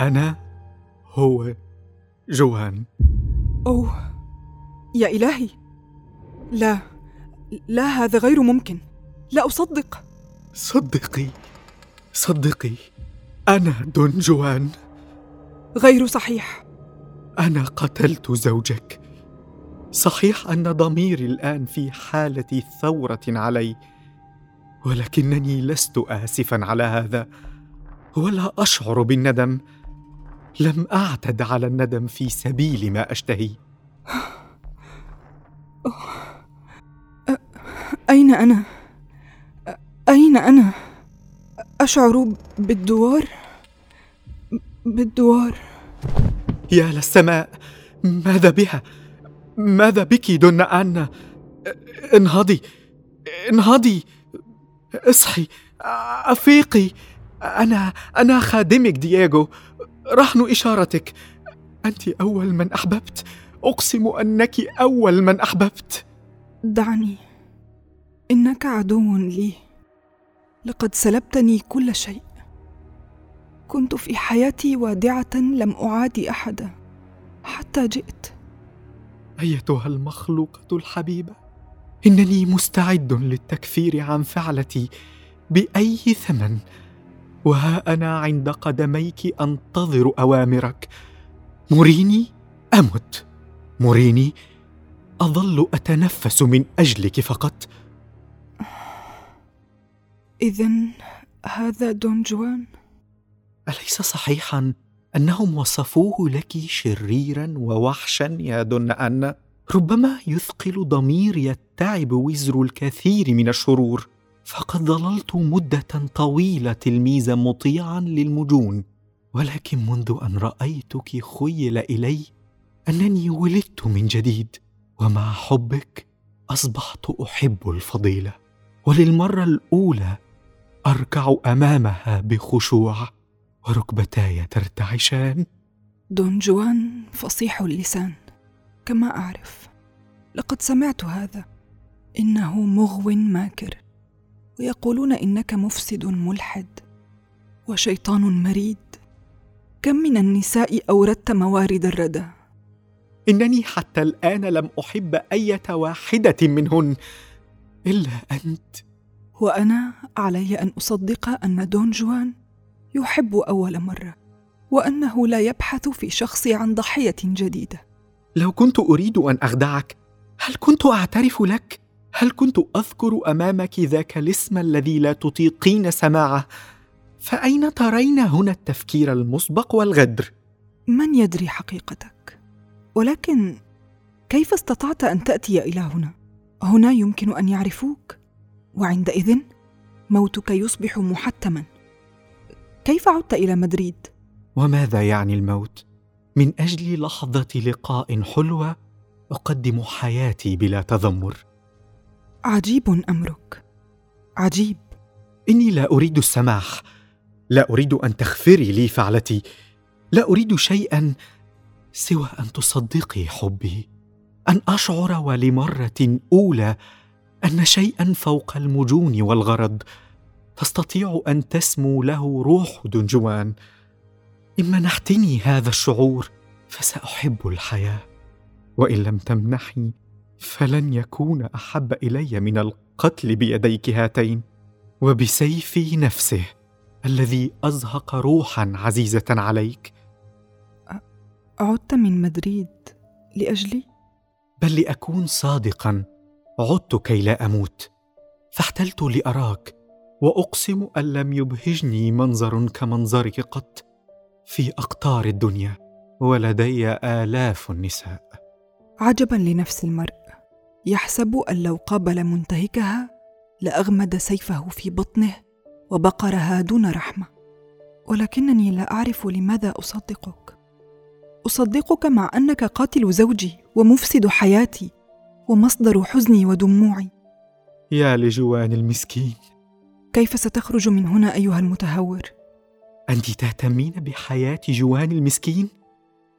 أنا هو جوان أوه يا إلهي. لا لا هذا غير ممكن. لا أصدق. صدقي صدقي أنا دون جوان غير صحيح. أنا قتلت زوجك. صحيح أن ضميري الآن في حالة ثورة علي ولكنني لست آسفا على هذا ولا أشعر بالندم. لم أعتد على الندم في سبيل ما أشتهي. أين أنا؟ أين أنا؟ أشعر بالدوار؟ بالدوار. يا للسماء ماذا بها؟ ماذا بك دون أن انهضي؟ انهضي. اصحي أفيقي. أنا أنا خادمك دييغو. رهن إشارتك. أنت أول من أحببت. أقسم أنك أول من أحببت. دعني. إنك عدو لي. لقد سلبتني كل شيء. كنت في حياتي وادعة لم أعادي أحدا. حتى جئت. أيتها المخلوقة الحبيبة؟ إنني مستعد للتكفير عن فعلتي. بأي ثمن؟ وها أنا عند قدميك أنتظر أوامرك. مريني أمت. مريني أظل أتنفس من أجلك فقط. إذا هذا دون جوان؟ أليس صحيحا أنهم وصفوه لك شريرا ووحشا يا دون أن؟ ربما يثقل ضمير يتعب وزر الكثير من الشرور. فقد ظللت مدة طويلة تلميذا مطيعا للمجون ولكن منذ أن رأيتك خيل إلي أنني ولدت من جديد ومع حبك أصبحت أحب الفضيلة. وللمرة الأولى أركع أمامها بخشوع وركبتاي ترتعشان. دون جوان فصيح اللسان كما أعرف لقد سمعت هذا إنه مغو ماكر. ويقولون إنك مفسد ملحد وشيطان مريد. كم من النساء أوردت موارد الردى. إنني حتى الآن لم أحب أية واحدة منهن إلا أنت. وأنا علي أن أصدق أن دون جوان يحب أول مرة وأنه لا يبحث في شخصي عن ضحية جديدة. لو كنت أريد أن أخدعك هل كنت أعترف لك؟ هل كنت أذكر أمامك ذاك الاسم الذي لا تطيقين سماعه؟ فأين ترين هنا التفكير المسبق والغدر؟ من يدري حقيقتك ولكن كيف استطعت أن تأتي إلى هنا؟ هنا يمكن أن يعرفوك وعندئذ موتك يصبح محتما. كيف عدت إلى مدريد؟ وماذا يعني الموت؟ من أجل لحظة لقاء حلوة أقدم حياتي بلا تذمر. عجيب أمرك. عجيب. إني لا أريد السماح. لا أريد أن تغفري لي فعلتي. لا أريد شيئا سوى أن تصدقي حبي. أن أشعر ولمرة أولى أن شيئا فوق المجون والغرض. تستطيع أن تسمو له روح دنجوان. إن منحتني هذا الشعور فسأحب الحياة. وإن لم تمنحي فلن يكون أحب إلي من القتل بيديك هاتين وبسيفي نفسه الذي أزهق روحا عزيزة عليك. عدت من مدريد لأجلي؟ بل لأكون صادقا عدت كي لا أموت. فاحتلت لأراك وأقسم أن لم يبهجني منظر كمنظرك قط في أقطار الدنيا ولدي آلاف النساء. عجبا لنفس المرء. يحسب أن لو قابل منتهكها لأغمد سيفه في بطنه وبقرها دون رحمة. ولكنني لا أعرف لماذا أصدقك. أصدقك مع أنك قاتل زوجي ومفسد حياتي ومصدر حزني ودموعي. يا لجوان المسكين. كيف ستخرج من هنا أيها المتهور؟ أنت تهتمين بحياة جوان المسكين؟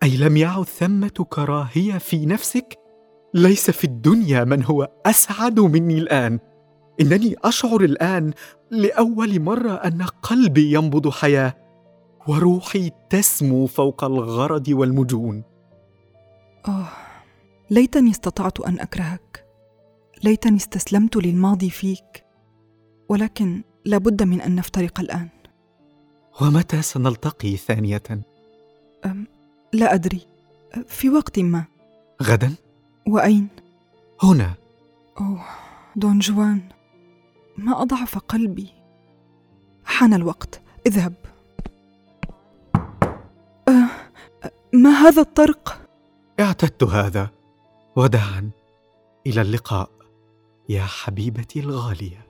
أي لم يعد ثمة كراهية في نفسك؟ ليس في الدنيا من هو أسعد مني الآن. إنني أشعر الآن لأول مرة أن قلبي ينبض حياة وروحي تسمو فوق الغرض والمجون. آه ليتني استطعت أن أكرهك. ليتني استسلمت للماضي فيك. ولكن لابد من أن نفترق الآن. ومتى سنلتقي ثانية؟ أم لا أدري. في وقت ما. غدا؟ وأين؟ هنا. أوه دون جوان. ما أضعف قلبي. حان الوقت. اذهب. أه ما هذا الطرق؟ اعتدت هذا. وداعا إلى اللقاء. يا حبيبتي الغالية.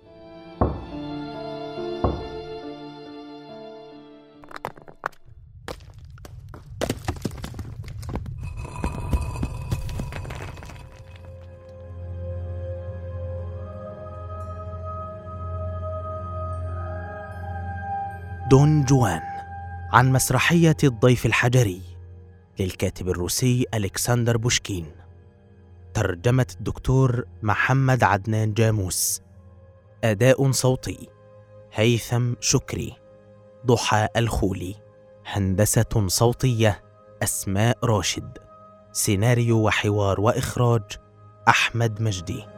دون جوان عن مسرحية الضيف الحجري للكاتب الروسي ألكسندر بوشكين. ترجمة الدكتور محمد عدنان جاموس. أداء صوتي هيثم شكري. ضحى الخولي هندسة صوتية أسماء راشد. سيناريو وحوار وإخراج أحمد مجدي.